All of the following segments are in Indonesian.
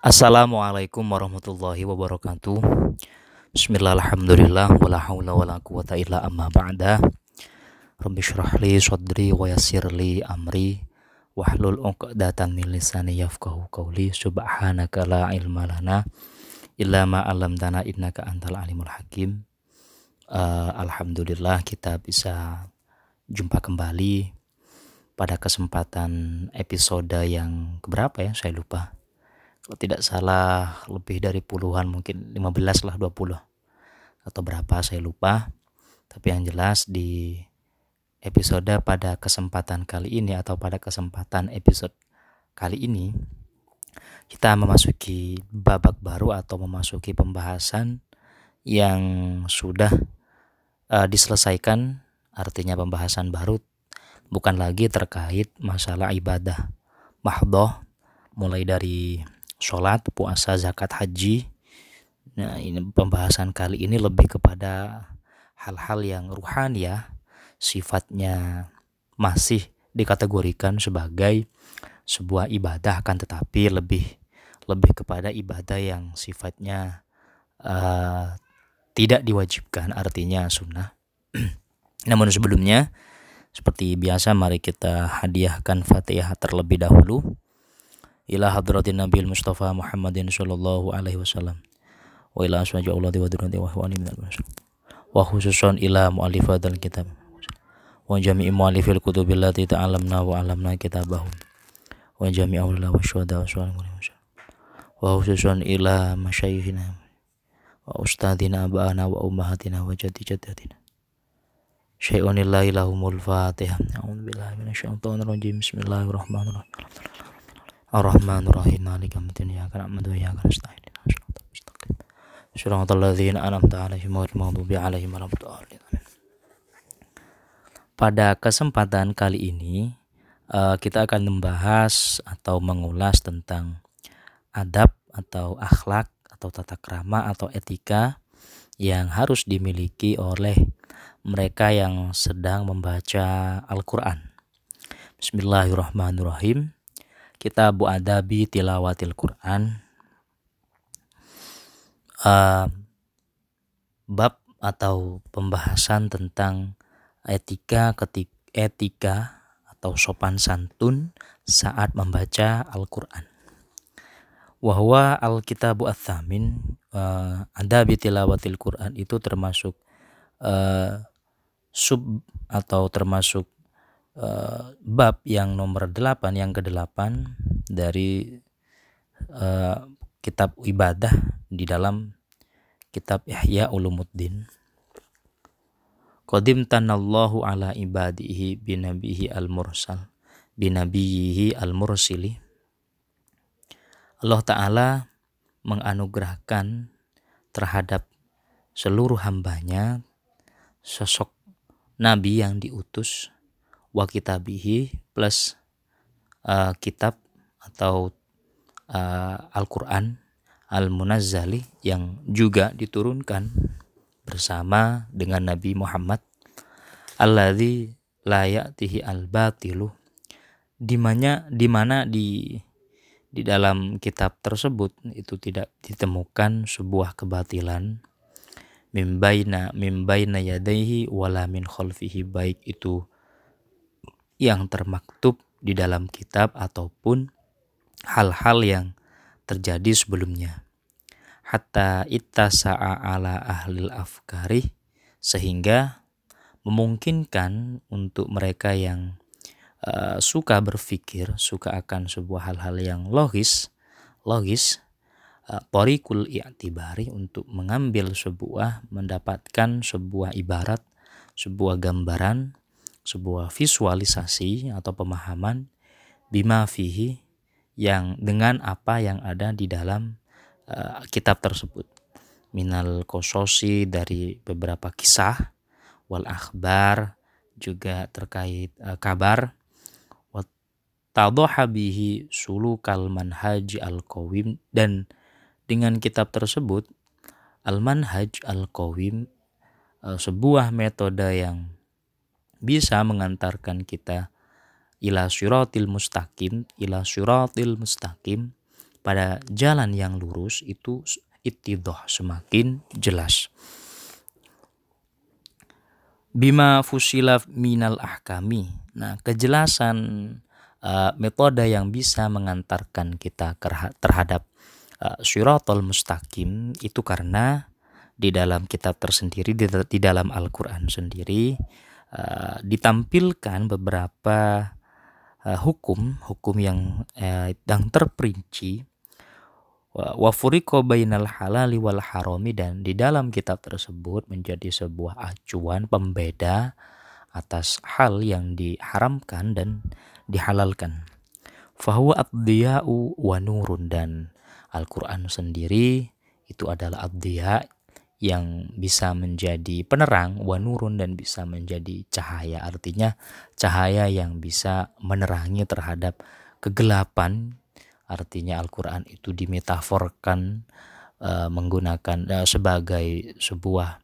Assalamualaikum warahmatullahi wabarakatuh. Bismillahirrahmanirrahim. Wala haula wala quwata illa amma ba'da. Rabbi shrah li sadri wa yassir li amri wahlul 'uqdatam min lisani yafqahu qawli. Subhanaka la ilma lana illa ma 'allamtana innaka antal alimul hakim. Uh, Alhamdulillah kita bisa jumpa kembali pada kesempatan episode yang keberapa ya saya lupa kalau tidak salah lebih dari puluhan mungkin 15 lah 20 atau berapa saya lupa. Tapi yang jelas di episode pada kesempatan kali ini atau pada kesempatan episode kali ini kita memasuki babak baru atau memasuki pembahasan yang sudah uh, diselesaikan. Artinya pembahasan baru bukan lagi terkait masalah ibadah mahdoh mulai dari sholat, puasa, zakat, haji. Nah, ini pembahasan kali ini lebih kepada hal-hal yang ruhani ya, sifatnya masih dikategorikan sebagai sebuah ibadah kan tetapi lebih lebih kepada ibadah yang sifatnya uh, tidak diwajibkan artinya sunnah. Namun sebelumnya seperti biasa mari kita hadiahkan Fatihah terlebih dahulu ila hadratin Nabi Mustafa Muhammadin sallallahu alaihi wasallam. Wa ila asma'i Allah wa durrati wa huwa minal wa khususan ila mu'allifat kitab. Wa jami'i mu'allifil kutubil lati ta'alamna wa alamna kitabahum wa jami'i awla wa syuhada wa su'al wa khususan ila masyayikhina wa ustadina abana wa ummahatina wa jati jadatina syai'un lahumul fatihah a'udzu billahi minasyaitonir rajim bismillahirrahmanirrahim Ar-Rahmanir-Rahim Maliki yaumiddin Iyyaka na'budu wa iyyaka nasta'in Shiratal ladzina an'amta 'alaihim ghairil maghdubi 'alaihim waladdallin Pada kesempatan kali ini uh, kita akan membahas atau mengulas tentang adab atau akhlak atau tata krama atau etika yang harus dimiliki oleh mereka yang sedang membaca Al-Qur'an. Bismillahirrahmanirrahim. Kitab Adabi Tilawatil Quran uh, bab atau pembahasan tentang etika ketik etika atau sopan santun saat membaca Al-Qur'an. Wahwa Al-Kitabu Ats-Tsamin uh, Adabi Tilawatil Quran itu termasuk uh, sub atau termasuk uh, bab yang nomor 8 yang ke-8 dari uh, kitab ibadah di dalam kitab Ihya Ulumuddin. Qadim tanallahu ala ibadihi binabihi al-mursal binabihi al-mursili. Allah Ta'ala menganugerahkan terhadap seluruh hambanya sosok nabi yang diutus wa kitabihi plus uh, kitab atau uh, Al-Qur'an Al-Munazzali yang juga diturunkan bersama dengan Nabi Muhammad. Alladzi la ya'tihi al-batilu. Di mana di mana di di dalam kitab tersebut itu tidak ditemukan sebuah kebatilan. Mimbaina mimbaina yadaihi wala min khalfihi. Baik itu yang termaktub di dalam kitab ataupun hal-hal yang terjadi sebelumnya. Hatta ittasa'a ala ahlil afkari sehingga memungkinkan untuk mereka yang uh, suka berpikir, suka akan sebuah hal-hal yang logis, logis, uh, torikul i'tibari untuk mengambil sebuah, mendapatkan sebuah ibarat, sebuah gambaran sebuah visualisasi atau pemahaman bima fihi yang dengan apa yang ada di dalam uh, kitab tersebut. Minal kososi dari beberapa kisah wal akhbar juga terkait uh, kabar. Tadhaha bihi sulukal manhaj al qawim dan dengan kitab tersebut al manhaj al qawim uh, sebuah metode yang bisa mengantarkan kita ila syiratil mustaqim ila syiratil mustaqim pada jalan yang lurus itu itidoh semakin jelas. Bima fusila minal ahkami. Nah, kejelasan uh, metode yang bisa mengantarkan kita terhadap uh, syiratul mustaqim itu karena di dalam kitab tersendiri di, di dalam Al-Qur'an sendiri uh, ditampilkan beberapa uh, hukum hukum yang uh, yang terperinci wa furiqo bainal halali wal harami dan di dalam kitab tersebut menjadi sebuah acuan pembeda atas hal yang diharamkan dan dihalalkan. Fahuwa abdiya'u wa nurun dan Al-Quran sendiri itu adalah abdiya yang bisa menjadi penerang wa nurun dan bisa menjadi cahaya artinya cahaya yang bisa menerangi terhadap kegelapan Artinya Al-Quran itu dimetaforkan uh, menggunakan uh, sebagai sebuah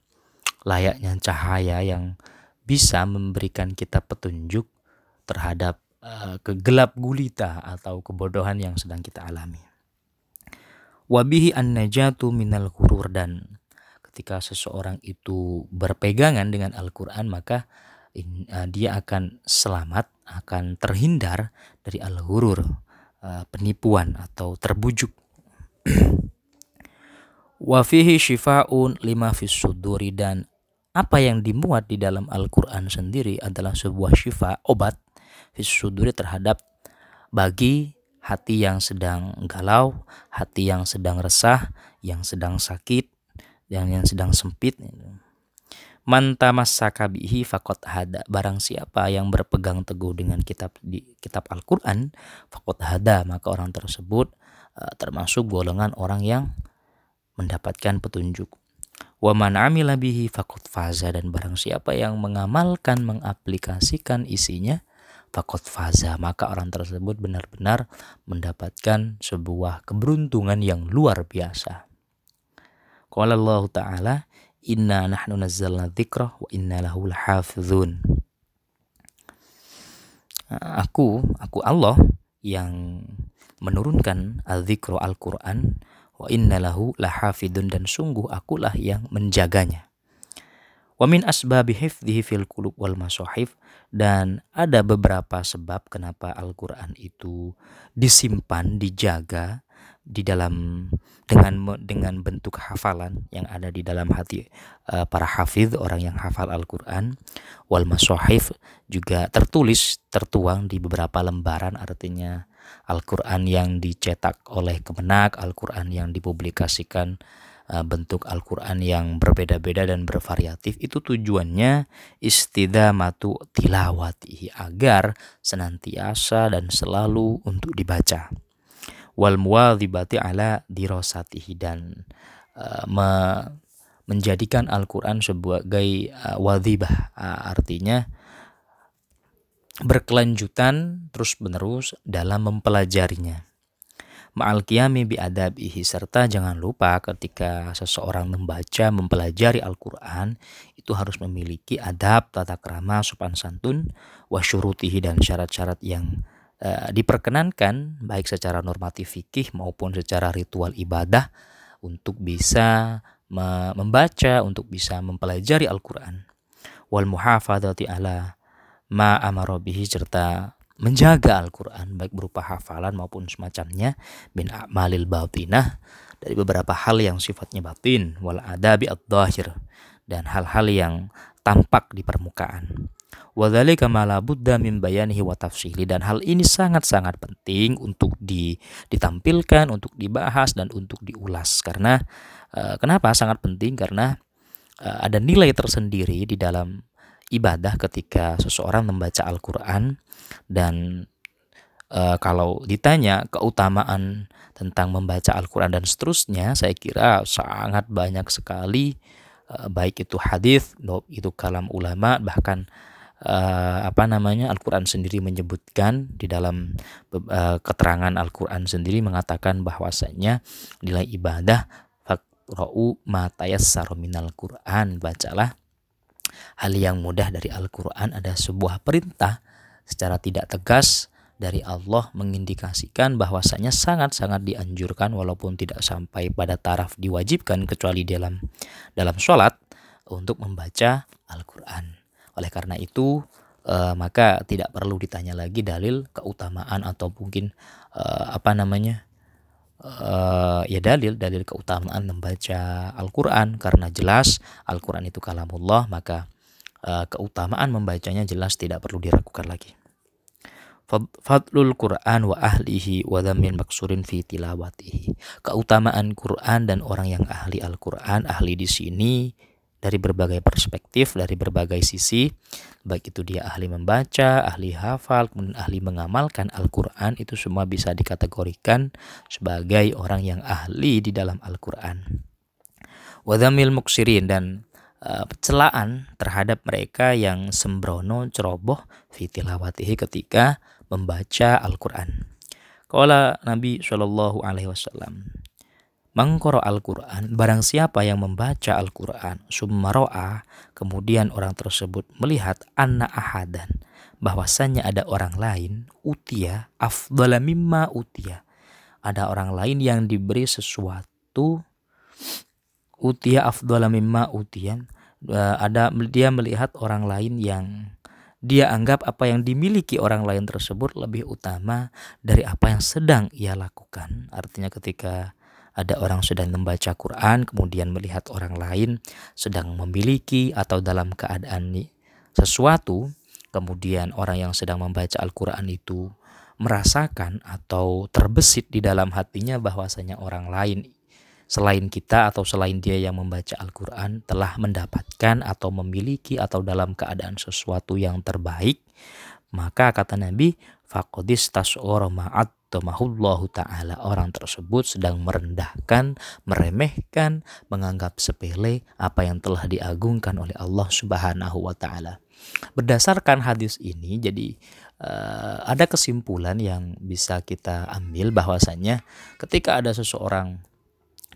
layaknya cahaya yang bisa memberikan kita petunjuk terhadap uh, kegelap gulita atau kebodohan yang sedang kita alami. Wabihi an-najatu minal hurur dan ketika seseorang itu berpegangan dengan Al-Quran maka dia akan selamat, akan terhindar dari al-hurur, Eh, penipuan atau terbujuk. Wafihi shifaun lima fis suduri dan apa yang dimuat di dalam Al-Quran sendiri adalah sebuah syifa, obat fis suduri terhadap bagi hati yang sedang galau, hati yang sedang resah, yang sedang sakit, yang yang sedang sempit. Mantamassaka bihi fakot hada. Barang siapa yang berpegang teguh dengan kitab di kitab Al-Qur'an, fakot hada, maka orang tersebut uh, termasuk golongan orang yang mendapatkan petunjuk. Wa man amila bihi fakot faza dan barang siapa yang mengamalkan, mengaplikasikan isinya, fakot faza, maka orang tersebut benar-benar mendapatkan sebuah keberuntungan yang luar biasa. Qala Allah Ta'ala Inna nahnu nazzalna dzikra wa inna lahu lahafizun. Aku, aku Allah yang menurunkan al-dzikra Al-Qur'an wa inna lahu lahafidun dan sungguh akulah yang menjaganya. Wa min asbabi hifdhihi fil qulub wal masahif dan ada beberapa sebab kenapa Al-Qur'an itu disimpan, dijaga di dalam dengan dengan bentuk hafalan yang ada di dalam hati uh, para hafidh orang yang hafal Al-Qur'an. Wal masahif juga tertulis tertuang di beberapa lembaran artinya Al-Qur'an yang dicetak oleh Kemenak, Al-Qur'an yang dipublikasikan uh, bentuk Al-Qur'an yang berbeda-beda dan bervariatif. Itu tujuannya istidamatu tilawati agar senantiasa dan selalu untuk dibaca wal muwadzibati ala dirasatihi dan uh, me menjadikan Al-Qur'an sebagai uh, wadzibah uh, artinya berkelanjutan terus-menerus dalam mempelajarinya. Ma'al qiyami bi adabihi serta jangan lupa ketika seseorang membaca mempelajari Al-Qur'an itu harus memiliki adab, tata krama, sopan santun, wasyurutihi dan syarat-syarat yang uh, diperkenankan baik secara normatif fikih maupun secara ritual ibadah untuk bisa me membaca, untuk bisa mempelajari Al-Qur'an. Wal muhafadzati ala ma amara bihi serta menjaga Al-Qur'an baik berupa hafalan maupun semacamnya bin a'malil batinah dari beberapa hal yang sifatnya batin wal adabi ad-dhahir dan hal-hal yang tampak di permukaan. Buddha min dan hal ini sangat-sangat penting untuk di, ditampilkan, untuk dibahas dan untuk diulas. Karena uh, kenapa sangat penting? Karena uh, ada nilai tersendiri di dalam ibadah ketika seseorang membaca Al-Qur'an. Dan uh, kalau ditanya keutamaan tentang membaca Al-Qur'an dan seterusnya saya kira sangat banyak sekali baik itu hadis, itu kalam ulama bahkan uh, apa namanya Al-Qur'an sendiri menyebutkan di dalam uh, keterangan Al-Qur'an sendiri mengatakan bahwasanya nilai ibadah faqra'u ma tayassara minal Qur'an bacalah hal yang mudah dari Al-Qur'an ada sebuah perintah secara tidak tegas dari Allah mengindikasikan bahwasanya sangat-sangat dianjurkan walaupun tidak sampai pada taraf diwajibkan kecuali dalam dalam sholat untuk membaca Al-Quran. Oleh karena itu uh, maka tidak perlu ditanya lagi dalil keutamaan atau mungkin uh, apa namanya uh, ya dalil dalil keutamaan membaca Al-Quran karena jelas Al-Quran itu kalamullah maka uh, keutamaan membacanya jelas tidak perlu diragukan lagi. Fadlul Quran wa ahlihi wa dhammin maksurin fi tilawatihi. Keutamaan Quran dan orang yang ahli Al-Quran, ahli di sini dari berbagai perspektif, dari berbagai sisi, baik itu dia ahli membaca, ahli hafal, kemudian ahli mengamalkan Al-Quran, itu semua bisa dikategorikan sebagai orang yang ahli di dalam Al-Quran. Wadamil muksirin dan uh, celaan terhadap mereka yang sembrono ceroboh fitilawatihi ketika membaca Al-Quran. Kala Nabi Shallallahu Alaihi Wasallam mengkoro Al-Quran, barang siapa yang membaca Al-Quran, summaro'a, kemudian orang tersebut melihat anak ahadan, bahwasannya ada orang lain, utia, afdala mimma utia. Ada orang lain yang diberi sesuatu, utia afdala mimma utian, eh, ada dia melihat orang lain yang dia anggap apa yang dimiliki orang lain tersebut lebih utama dari apa yang sedang ia lakukan. Artinya ketika ada orang sedang membaca Quran kemudian melihat orang lain sedang memiliki atau dalam keadaan sesuatu, kemudian orang yang sedang membaca Al-Qur'an itu merasakan atau terbesit di dalam hatinya bahwasanya orang lain selain kita atau selain dia yang membaca Al-Quran telah mendapatkan atau memiliki atau dalam keadaan sesuatu yang terbaik, maka kata Nabi, fakodis tas'ora ma'at mahullahu ta'ala orang tersebut sedang merendahkan, meremehkan, menganggap sepele apa yang telah diagungkan oleh Allah Subhanahu wa taala. Berdasarkan hadis ini jadi uh, ada kesimpulan yang bisa kita ambil bahwasanya ketika ada seseorang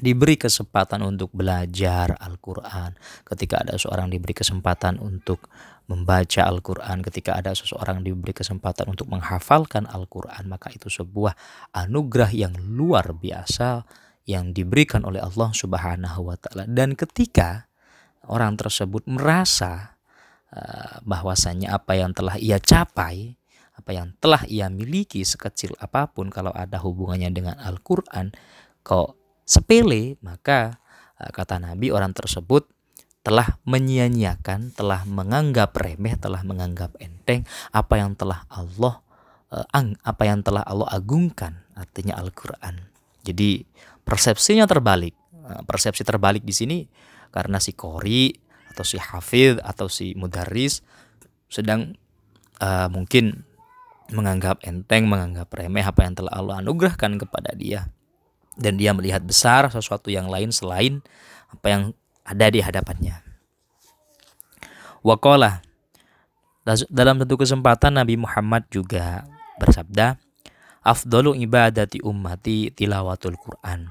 diberi kesempatan untuk belajar Al-Quran, ketika ada seorang diberi kesempatan untuk membaca Al-Quran, ketika ada seseorang diberi kesempatan untuk menghafalkan Al-Quran, maka itu sebuah anugerah yang luar biasa yang diberikan oleh Allah Subhanahu wa Ta'ala. Dan ketika orang tersebut merasa uh, bahwasanya apa yang telah ia capai, apa yang telah ia miliki sekecil apa pun, kalau ada hubungannya dengan Al-Quran, kok sepele, maka eh, kata Nabi orang tersebut telah menyia-nyiakan, telah menganggap remeh, telah menganggap enteng apa yang telah Allah eh, apa yang telah Allah agungkan, artinya Al-Qur'an. Jadi persepsinya terbalik. Eh, persepsi terbalik di sini karena si kori atau si hafid atau si mudaris sedang uh, mungkin menganggap enteng, menganggap remeh apa yang telah Allah anugerahkan kepada dia dan dia melihat besar sesuatu yang lain selain apa yang ada di hadapannya. Wakola dalam tentu kesempatan Nabi Muhammad juga bersabda, Afdalu ibadati ummati tilawatul Quran.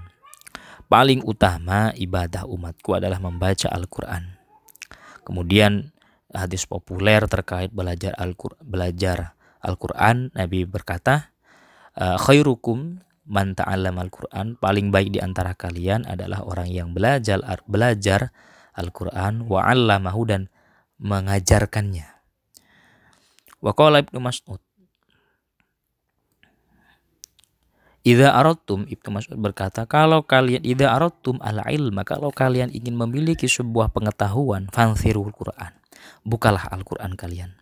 Paling utama ibadah umatku adalah membaca Al-Quran. Kemudian hadis populer terkait belajar Al-Quran, belajar Al-Quran, Nabi berkata, khairukum man ta'allama al-Qur'an paling baik di antara kalian adalah orang yang belajar belajar Al-Qur'an wa 'allamahu dan mengajarkannya. Wa qala Ibnu Mas'ud Idza aradtum Ibnu Mas'ud berkata kalau kalian idza aradtum al ilma kalau kalian ingin memiliki sebuah pengetahuan fanfirul Quran bukalah Al-Qur'an kalian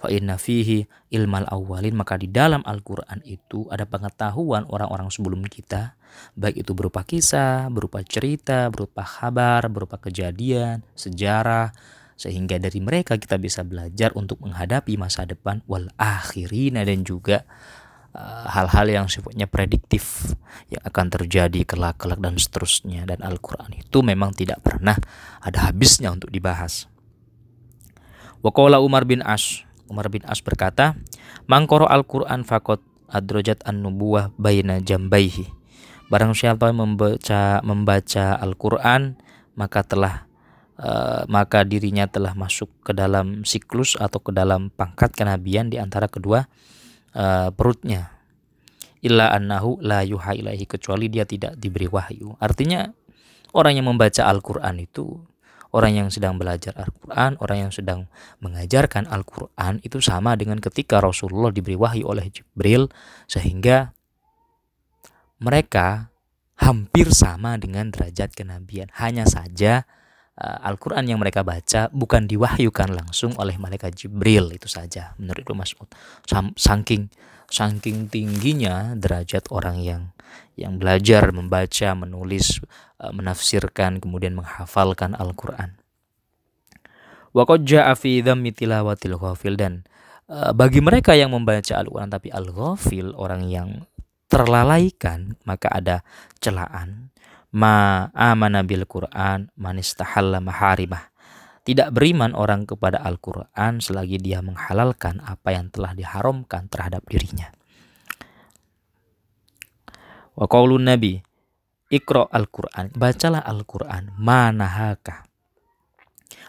fa inna fihi ilmal awalin maka di dalam Al-Qur'an itu ada pengetahuan orang-orang sebelum kita baik itu berupa kisah, berupa cerita, berupa kabar, berupa kejadian, sejarah sehingga dari mereka kita bisa belajar untuk menghadapi masa depan wal akhirina dan juga uh, hal-hal uh, yang sifatnya prediktif yang akan terjadi kelak-kelak dan seterusnya dan Al-Qur'an itu memang tidak pernah ada habisnya untuk dibahas. Wakola Umar bin Ash Umar bin As berkata, Mangkoro Al-Quran fakot adrojat an-nubuwah bayna jambaihi. Barang siapa membaca membaca Al-Quran, maka telah uh, maka dirinya telah masuk ke dalam siklus atau ke dalam pangkat kenabian di antara kedua uh, perutnya illa annahu la yuha ilaihi kecuali dia tidak diberi wahyu. Artinya orang yang membaca Al-Qur'an itu orang yang sedang belajar Al-Qur'an, orang yang sedang mengajarkan Al-Qur'an itu sama dengan ketika Rasulullah diberi wahyu oleh Jibril sehingga mereka hampir sama dengan derajat kenabian. Hanya saja uh, Al-Quran yang mereka baca bukan diwahyukan langsung oleh malaikat Jibril itu saja menurut Ibnu Mas'ud. Saking saking tingginya derajat orang yang yang belajar membaca, menulis, menafsirkan, kemudian menghafalkan Al-Quran. Waqad ja'a fi dhammi tilawatil ghafil dan uh, bagi mereka yang membaca Al-Quran tapi Al-Ghafil orang yang terlalaikan maka ada celaan ma amana bil Quran manistahalla maharimah tidak beriman orang kepada Al-Quran selagi dia menghalalkan apa yang telah diharamkan terhadap dirinya. Wa Nabi, Iqra Al-Quran, bacalah Al-Quran, manahaka.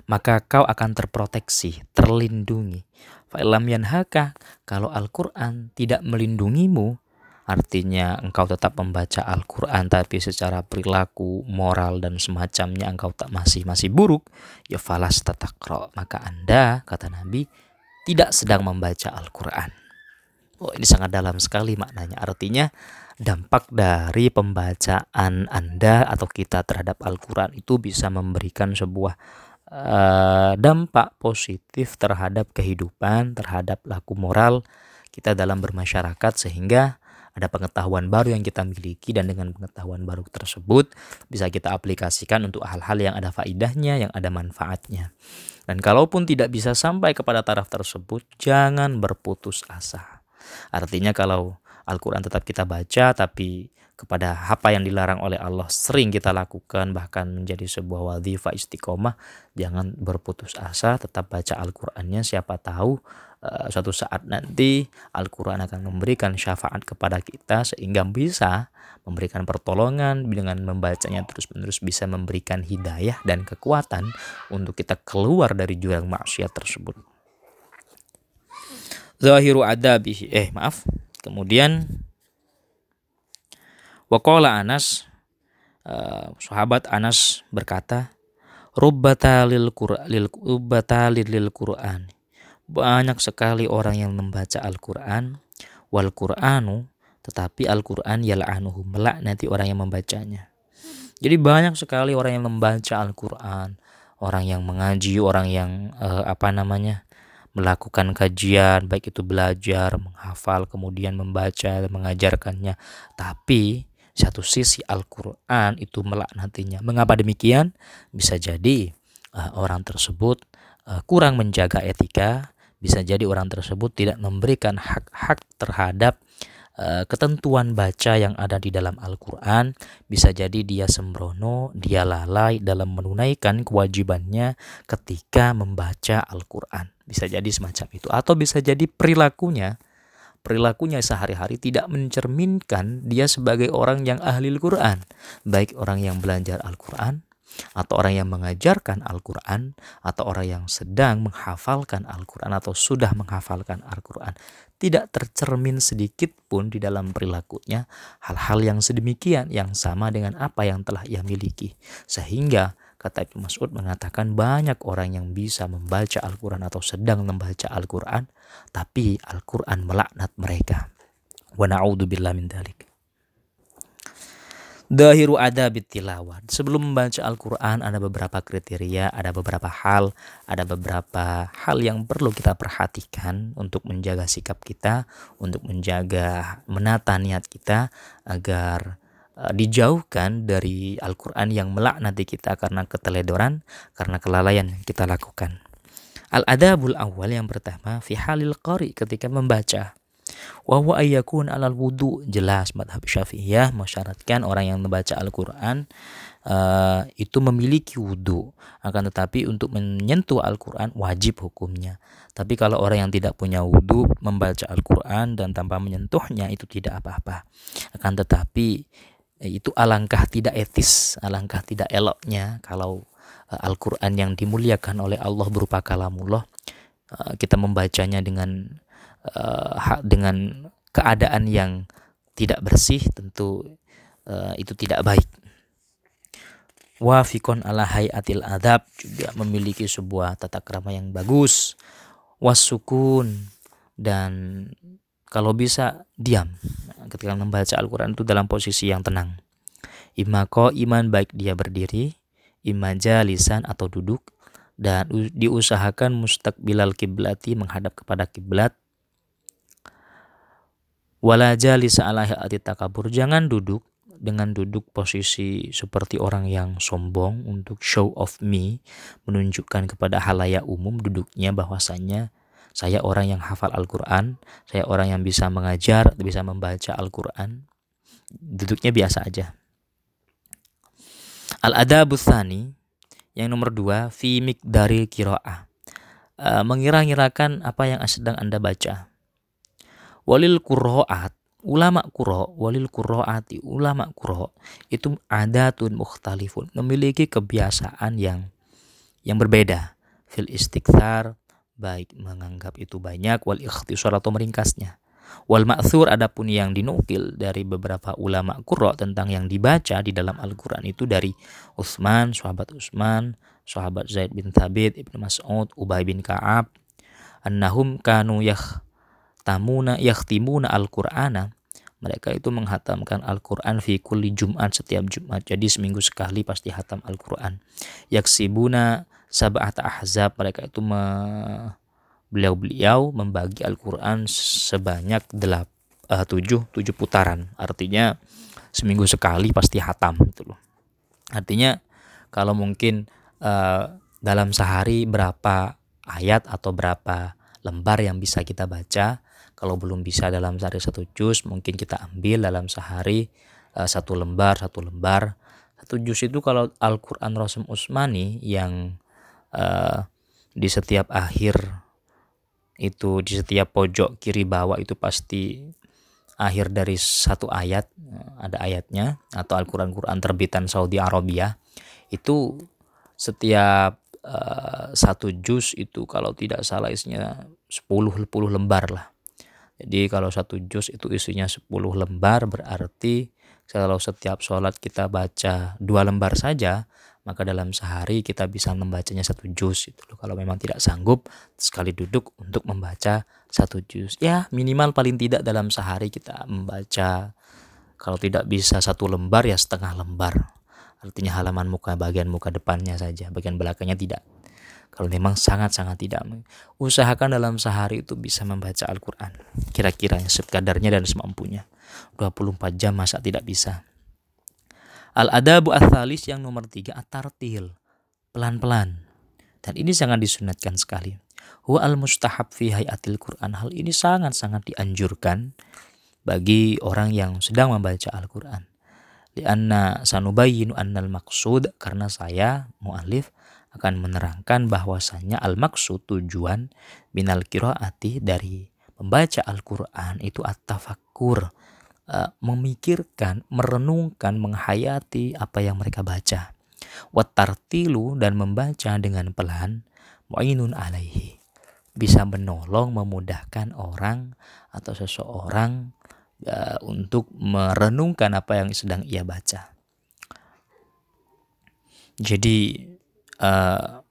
Maka kau akan terproteksi, terlindungi. Fa'ilam yanhaka, kalau Al-Quran tidak melindungimu, Artinya engkau tetap membaca Al-Quran tapi secara perilaku, moral dan semacamnya engkau tak masih masih buruk. Ya falas tatakro. Maka anda, kata Nabi, tidak sedang membaca Al-Quran. Oh ini sangat dalam sekali maknanya. Artinya dampak dari pembacaan anda atau kita terhadap Al-Quran itu bisa memberikan sebuah uh, dampak positif terhadap kehidupan, terhadap laku moral kita dalam bermasyarakat sehingga ada pengetahuan baru yang kita miliki dan dengan pengetahuan baru tersebut bisa kita aplikasikan untuk hal-hal yang ada faidahnya, yang ada manfaatnya. Dan kalaupun tidak bisa sampai kepada taraf tersebut, jangan berputus asa. Artinya kalau Al-Quran tetap kita baca tapi kepada apa yang dilarang oleh Allah sering kita lakukan bahkan menjadi sebuah wadhifa istiqomah jangan berputus asa tetap baca Al-Qur'annya siapa tahu uh, suatu saat nanti Al-Qur'an akan memberikan syafaat kepada kita sehingga bisa memberikan pertolongan dengan membacanya terus-menerus bisa memberikan hidayah dan kekuatan untuk kita keluar dari jurang maksiat tersebut. Zahiru adabihi eh maaf. Kemudian Waqala Anas uh, sahabat Anas berkata, "Rubbata lil Qur'an lil lil Qur'an." Banyak sekali orang yang membaca Al-Qur'an wal Qur'anu tetapi Al-Qur'an yal'anuhu melaknati orang yang membacanya. Jadi banyak sekali orang yang membaca Al-Qur'an, orang yang mengaji, orang yang uh, apa namanya? Melakukan kajian, baik itu belajar, menghafal, kemudian membaca, mengajarkannya. Tapi satu sisi Al-Quran itu melaknatinya. Mengapa demikian? Bisa jadi uh, orang tersebut uh, kurang menjaga etika, bisa jadi orang tersebut tidak memberikan hak-hak terhadap uh, ketentuan baca yang ada di dalam Al-Quran. Bisa jadi dia sembrono, dia lalai dalam menunaikan kewajibannya ketika membaca Al-Quran. Bisa jadi semacam itu. Atau bisa jadi perilakunya perilakunya sehari-hari tidak mencerminkan dia sebagai orang yang ahli Al-Quran. Baik orang yang belajar Al-Quran, atau orang yang mengajarkan Al-Quran, atau orang yang sedang menghafalkan Al-Quran, atau sudah menghafalkan Al-Quran. Tidak tercermin sedikit pun di dalam perilakunya hal-hal yang sedemikian yang sama dengan apa yang telah ia miliki. Sehingga Kata Ibnu Mas'ud mengatakan banyak orang yang bisa membaca Al-Quran atau sedang membaca Al-Quran, tapi Al-Quran melaknat mereka. Wa na'udzubillah min dalik. Dahiru ada tilawat. Sebelum membaca Al-Quran ada beberapa kriteria, ada beberapa hal, ada beberapa hal yang perlu kita perhatikan untuk menjaga sikap kita, untuk menjaga menata niat kita agar dijauhkan dari Al-Quran yang melaknati kita karena keteledoran, karena kelalaian yang kita lakukan. Al-adabul awal yang pertama fi halil qari ketika membaca. Wa huwa ayyakun alal wudu jelas madhab syafi'iyah mensyaratkan orang yang membaca Al-Quran uh, itu memiliki wudhu akan tetapi untuk menyentuh Al-Quran wajib hukumnya tapi kalau orang yang tidak punya wudhu membaca Al-Quran dan tanpa menyentuhnya itu tidak apa-apa akan tetapi itu alangkah tidak etis, alangkah tidak eloknya kalau uh, Al-Qur'an yang dimuliakan oleh Allah berupa kalamullah uh, kita membacanya dengan uh, dengan keadaan yang tidak bersih tentu itu tidak baik. Wafikon ala hayatil adab juga memiliki sebuah tata krama yang bagus. Wasukun dan kalau bisa diam ketika membaca Al-Quran itu dalam posisi yang tenang. Imako iman baik dia berdiri, imaja lisan atau duduk, dan diusahakan mustaqbilal kiblati menghadap kepada kiblat Wala jalisa ala hati takabur. Jangan duduk dengan duduk posisi seperti orang yang sombong untuk show of me, menunjukkan kepada halayak umum duduknya bahwasanya saya orang yang hafal Al-Quran, saya orang yang bisa mengajar, bisa membaca Al-Quran. Duduknya biasa aja. Al-adabu thani, yang nomor dua, fi dari kiro'ah. Uh, mengira-ngirakan apa yang sedang Anda baca walil kuroat ulama kuro walil kuroati ulama kuro itu ada tun mukhtalifun memiliki kebiasaan yang yang berbeda fil istighfar baik menganggap itu banyak wal ikhtisar atau meringkasnya wal ma'thur adapun yang dinukil dari beberapa ulama kuro tentang yang dibaca di dalam Al-Qur'an itu dari Utsman sahabat Utsman sahabat Zaid bin Thabit Ibnu Mas'ud Ubay bin Ka'ab annahum kanu yakh tamuna yakhtimuna al-Qur'ana mereka itu menghatamkan Al-Quran fi kulli Jum'at setiap Jumat. Jadi seminggu sekali pasti hatam Al-Quran. Yaksibuna sab'ata ahzab. Mereka itu me... beliau-beliau membagi Al-Quran sebanyak delap, uh, tujuh, tujuh putaran. Artinya seminggu sekali pasti hatam. Gitu loh. Artinya kalau mungkin uh, dalam sehari berapa ayat atau berapa lembar yang bisa kita baca kalau belum bisa dalam sehari satu jus, mungkin kita ambil dalam sehari uh, satu lembar, satu lembar. Satu jus itu kalau Al-Quran Rasul Usmani yang uh, di setiap akhir itu di setiap pojok kiri bawah itu pasti akhir dari satu ayat eh, ada ayatnya atau Al-Quran Quran terbitan Saudi Arabia. Itu setiap uh, satu jus itu kalau tidak salah isinya 10 10 lembar lah. Jadi kalau satu juz itu isinya 10 lembar berarti kalau setiap sholat kita baca dua lembar saja maka dalam sehari kita bisa membacanya satu juz itu loh. Kalau memang tidak sanggup sekali duduk untuk membaca satu juz. Ya minimal paling tidak dalam sehari kita membaca kalau tidak bisa satu lembar ya setengah lembar. Artinya halaman muka bagian muka depannya saja, bagian belakangnya tidak. Kalau memang sangat-sangat tidak usahakan dalam sehari itu bisa membaca Al-Quran. Kira-kira sekadarnya dan semampunya. 24 jam masa tidak bisa. Al-adabu athalis yang nomor tiga at-tartil. Pelan-pelan. Dan ini sangat disunatkan sekali. Huwa al-mustahab fi hayatil Quran. Hal ini sangat-sangat dianjurkan bagi orang yang sedang membaca Al-Quran. Lianna sanubayinu annal maksud karena saya mu'alif akan menerangkan bahwasannya al-maksud tujuan minal kiroati dari membaca Al-Quran itu at-tafakkur uh, memikirkan, merenungkan, menghayati apa yang mereka baca. Watartilu dan membaca dengan pelan mu'inun alaihi bisa menolong memudahkan orang atau seseorang uh, untuk merenungkan apa yang sedang ia baca. Jadi uh,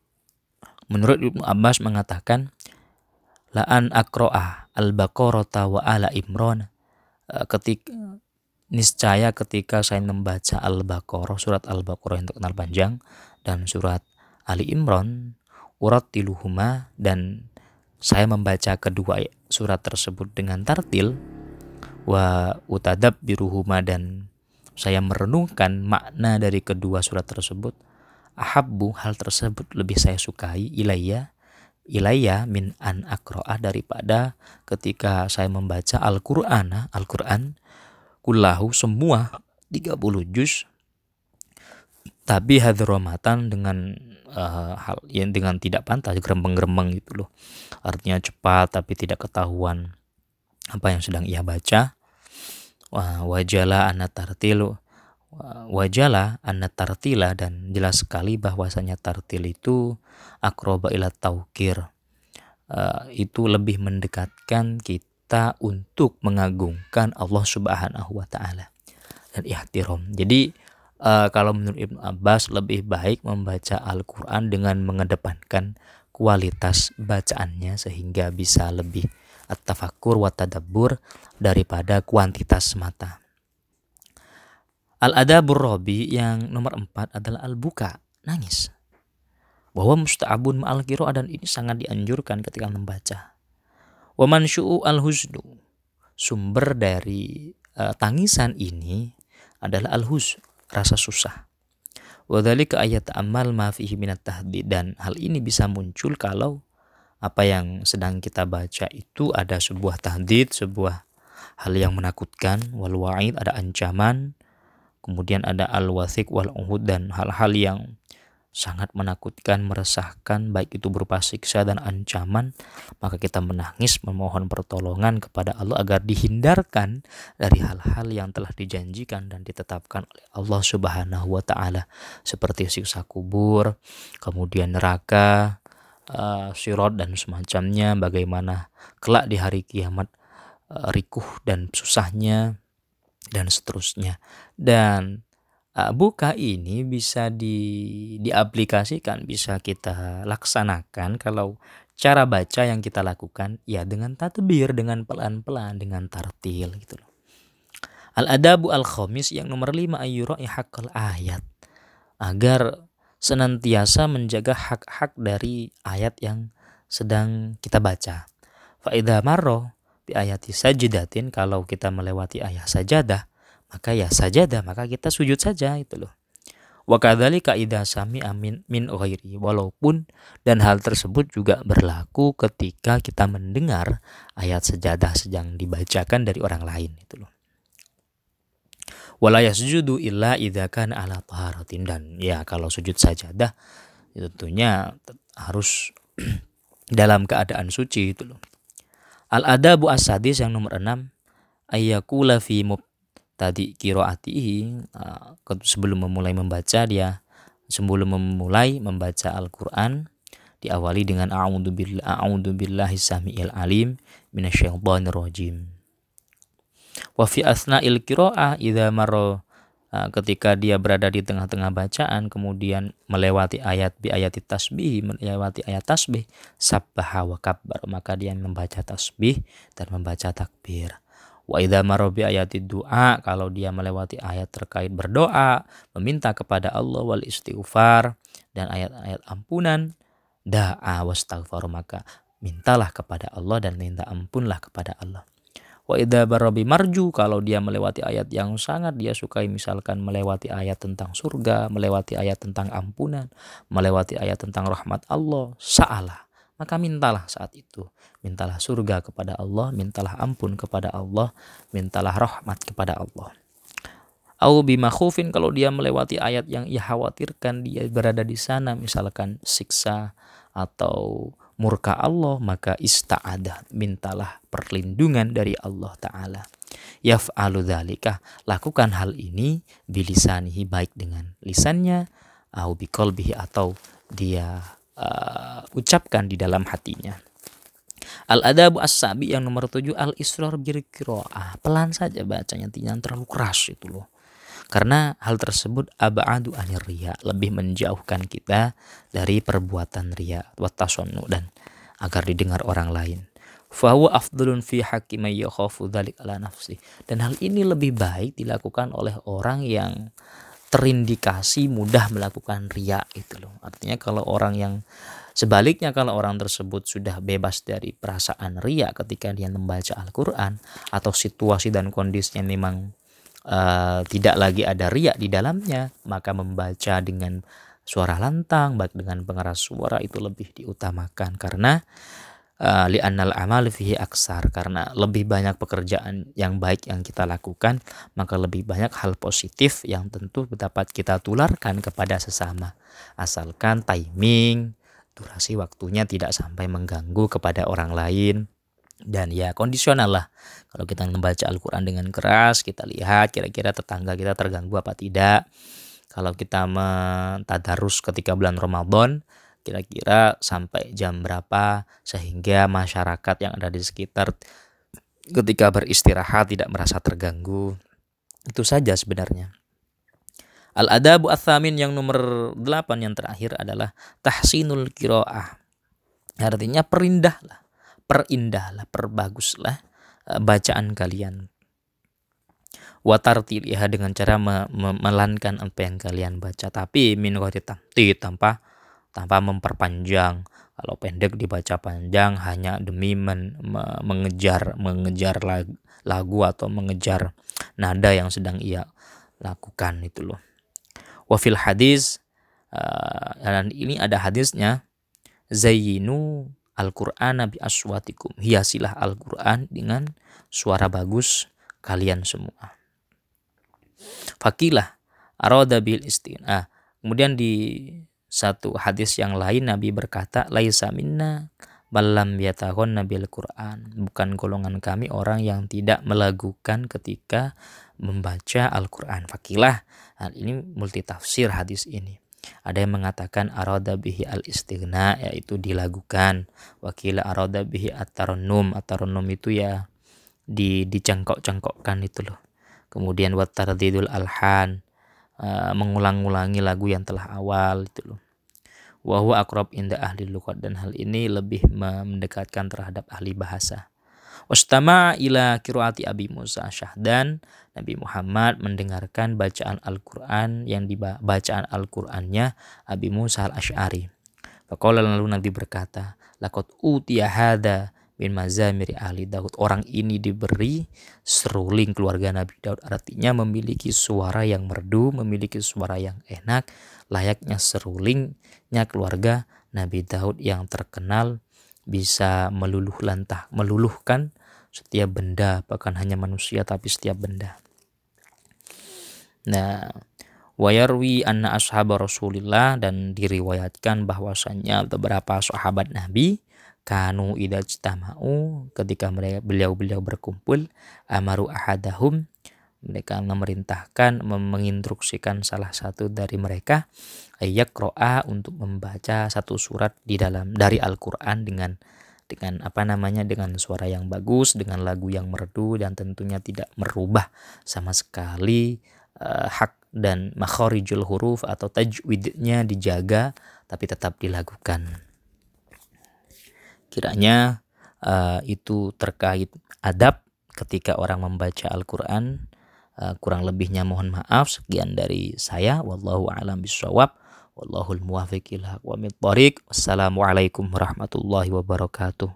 menurut Ibnu Abbas mengatakan la'an akro'ah al-baqarata wa ala imron ketika niscaya ketika saya membaca al-baqarah surat al-baqarah yang terkenal panjang dan surat Ali Imran urat tiluhuma dan saya membaca kedua surat tersebut dengan tartil wa utadab biruhuma dan saya merenungkan makna dari kedua surat tersebut ahabbu hal tersebut lebih saya sukai ilayya ilayya min an akro'ah daripada ketika saya membaca Al-Qur'an. Al-Qur'an kullahu semua 30 juz tapi hadromatan dengan uh, hal yang dengan tidak pantas gerembeng-gerembeng gitu loh. Artinya cepat tapi tidak ketahuan apa yang sedang ia baca. Wah wajala anatartilu wajala anna tartila dan jelas sekali bahwasanya tartil itu akroba ila taukir uh, itu lebih mendekatkan kita untuk mengagungkan Allah Subhanahu wa taala dan ihtiram. Jadi uh, kalau menurut Ibnu Abbas lebih baik membaca Al-Qur'an dengan mengedepankan kualitas bacaannya sehingga bisa lebih at-tafakkur wa tadabbur daripada kuantitas semata. Al-adabur robi yang nomor empat adalah al-buka, nangis. Bahwa musta'abun ma'al dan ini sangat dianjurkan ketika membaca. Wa manshu'u al-huznu. Sumber dari uh, tangisan ini adalah al-huz, rasa susah. Wadhalika ayat amal ma fihi minat tahdid dan hal ini bisa muncul kalau apa yang sedang kita baca itu ada sebuah tahdid, sebuah hal yang menakutkan, wal wa'id ada ancaman, kemudian ada al-wathiq wal uhud dan hal-hal yang sangat menakutkan, meresahkan, baik itu berupa siksa dan ancaman, maka kita menangis memohon pertolongan kepada Allah agar dihindarkan dari hal-hal yang telah dijanjikan dan ditetapkan oleh Allah Subhanahu wa taala seperti siksa kubur, kemudian neraka, uh, sirot dan semacamnya, bagaimana kelak di hari kiamat uh, rikuh dan susahnya dan seterusnya. Dan uh, buka ini bisa di diaplikasikan, bisa kita laksanakan kalau cara baca yang kita lakukan ya dengan tatbir, dengan pelan-pelan, dengan tartil gitu loh. Al-adabu al-khamis yang nomor lima ayyura'i haqqal ayat. Agar senantiasa menjaga hak-hak dari ayat yang sedang kita baca. Faidah marro bi ayati sajidatin kalau kita melewati ayat sajadah maka ya sajadah maka kita sujud saja itu loh. Wa kadzalika idza sami amin min ghairi walaupun dan hal tersebut juga berlaku ketika kita mendengar ayat sajadah sedang dibacakan dari orang lain itu loh. Wala yasjudu illa idza kana ala taharatin dan ya kalau sujud sajadah tentunya harus dalam keadaan suci itu loh Al adabu as-sadis yang nomor 6 ayyakula fi tadi kiroatihi uh, sebelum memulai membaca dia sebelum memulai membaca Al-Qur'an diawali dengan a'udzu billahi a'udzu billahi samiil alim minasyaitonir rajim. Wa fi asna'il qira'ah idza marra ketika dia berada di tengah-tengah bacaan kemudian melewati ayat bi ayat tasbih melewati ayat tasbih sabbaha wa kabbar maka dia membaca tasbih dan membaca takbir Wa idza marobi ayati doa kalau dia melewati ayat terkait berdoa, meminta kepada Allah wal istighfar dan ayat-ayat ampunan, da'a wastaghfar maka mintalah kepada Allah dan minta ampunlah kepada Allah. Wa barabi marju kalau dia melewati ayat yang sangat dia sukai misalkan melewati ayat tentang surga, melewati ayat tentang ampunan, melewati ayat tentang rahmat Allah, sa'alah maka mintalah saat itu. Mintalah surga kepada Allah, mintalah ampun kepada Allah, mintalah rahmat kepada Allah. Au bima khufin kalau dia melewati ayat yang ia khawatirkan dia berada di sana misalkan siksa atau murka Allah maka ista'adah mintalah perlindungan dari Allah taala yaf'alu dzalika lakukan hal ini bilisanihi baik dengan lisannya au biqalbihi atau dia uh, ucapkan di dalam hatinya. Al-adabu as-sabi yang nomor tujuh al-israr bil Pelan saja bacanya tidak terlalu keras itu loh. Karena hal tersebut abadu anir riya, lebih menjauhkan kita dari perbuatan riya wa dan agar didengar orang lain. Fahuwa afdulun fi ala nafsi. Dan hal ini lebih baik dilakukan oleh orang yang terindikasi mudah melakukan ria itu loh. Artinya kalau orang yang sebaliknya kalau orang tersebut sudah bebas dari perasaan ria ketika dia membaca Al-Qur'an atau situasi dan kondisinya memang uh, tidak lagi ada ria di dalamnya, maka membaca dengan suara lantang baik dengan pengeras suara itu lebih diutamakan. Karena uh, li'annal amal fihi aksar karena lebih banyak pekerjaan yang baik yang kita lakukan maka lebih banyak hal positif yang tentu dapat kita tularkan kepada sesama. Asalkan timing durasi waktunya tidak sampai mengganggu kepada orang lain dan ya kondisional lah kalau kita membaca Al-Quran dengan keras kita lihat kira-kira tetangga kita terganggu apa tidak kalau kita mentadarus ketika bulan Ramadan kira-kira sampai jam berapa sehingga masyarakat yang ada di sekitar ketika beristirahat tidak merasa terganggu. Itu saja sebenarnya. Al-adabu athamin yang nomor 8 yang terakhir adalah tahsinul kiroah. Artinya perindahlah, perindahlah, perbaguslah eh, bacaan kalian. Watartiliha dengan cara me me melankan apa yang kalian baca. Tapi min tamti tanpa tanpa memperpanjang. Kalau pendek dibaca panjang hanya demi men, me, mengejar mengejar lagu, atau mengejar nada yang sedang ia lakukan itu loh. Wafil hadis uh, dan ini ada hadisnya zayyinu Al-Qur'an bi aswatikum hiasilah Al-Qur'an dengan suara bagus kalian semua Fakilah aroda bil istina. Kemudian di satu hadis yang lain Nabi berkata, Laisa minna balam yatahun nabil Quran. Bukan golongan kami orang yang tidak melakukan ketika membaca Al-Quran. Fakilah. Hal ini multi tafsir hadis ini. Ada yang mengatakan aroda bihi al istighna yaitu dilakukan. Wakila aroda bihi at-tarannum. At-tarannum itu ya di dicengkok-cengkokkan itu loh kemudian wat tardidul alhan uh, mengulang-ulangi lagu yang telah awal itu loh wa huwa aqrab inda ahli lugat dan hal ini lebih mendekatkan terhadap ahli bahasa Wastama ila kiruati Abi Musa Syahdan Nabi Muhammad mendengarkan bacaan Al-Quran yang dibacaan Al-Qurannya Abi Musa Al-Ash'ari. Faqala lalu Nabi berkata, Lakot utiya hada min mazamiri ahli Daud. Orang ini diberi seruling keluarga Nabi Daud. Artinya memiliki suara yang merdu, memiliki suara yang enak, layaknya serulingnya keluarga Nabi Daud yang terkenal bisa meluluh lantah, meluluhkan setiap benda, bahkan hanya manusia tapi setiap benda. Nah, wayarwi anna ashab Rasulillah dan diriwayatkan bahwasanya beberapa sahabat Nabi kanu idajtama'u ketika mereka beliau-beliau berkumpul amaru ahadahum mereka memerintahkan menginstruksikan salah satu dari mereka ayat roa untuk membaca satu surat di dalam dari Al-Qur'an dengan dengan apa namanya dengan suara yang bagus dengan lagu yang merdu dan tentunya tidak merubah sama sekali uh, hak dan makhorijul huruf atau tajwidnya dijaga tapi tetap dilakukan Kiranya uh, itu terkait adab ketika orang membaca Al-Quran. Uh, kurang lebihnya mohon maaf. Sekian dari saya. Wallahu a'lam bishawab. Wallahul muwafiq ila Wassalamualaikum warahmatullahi wabarakatuh.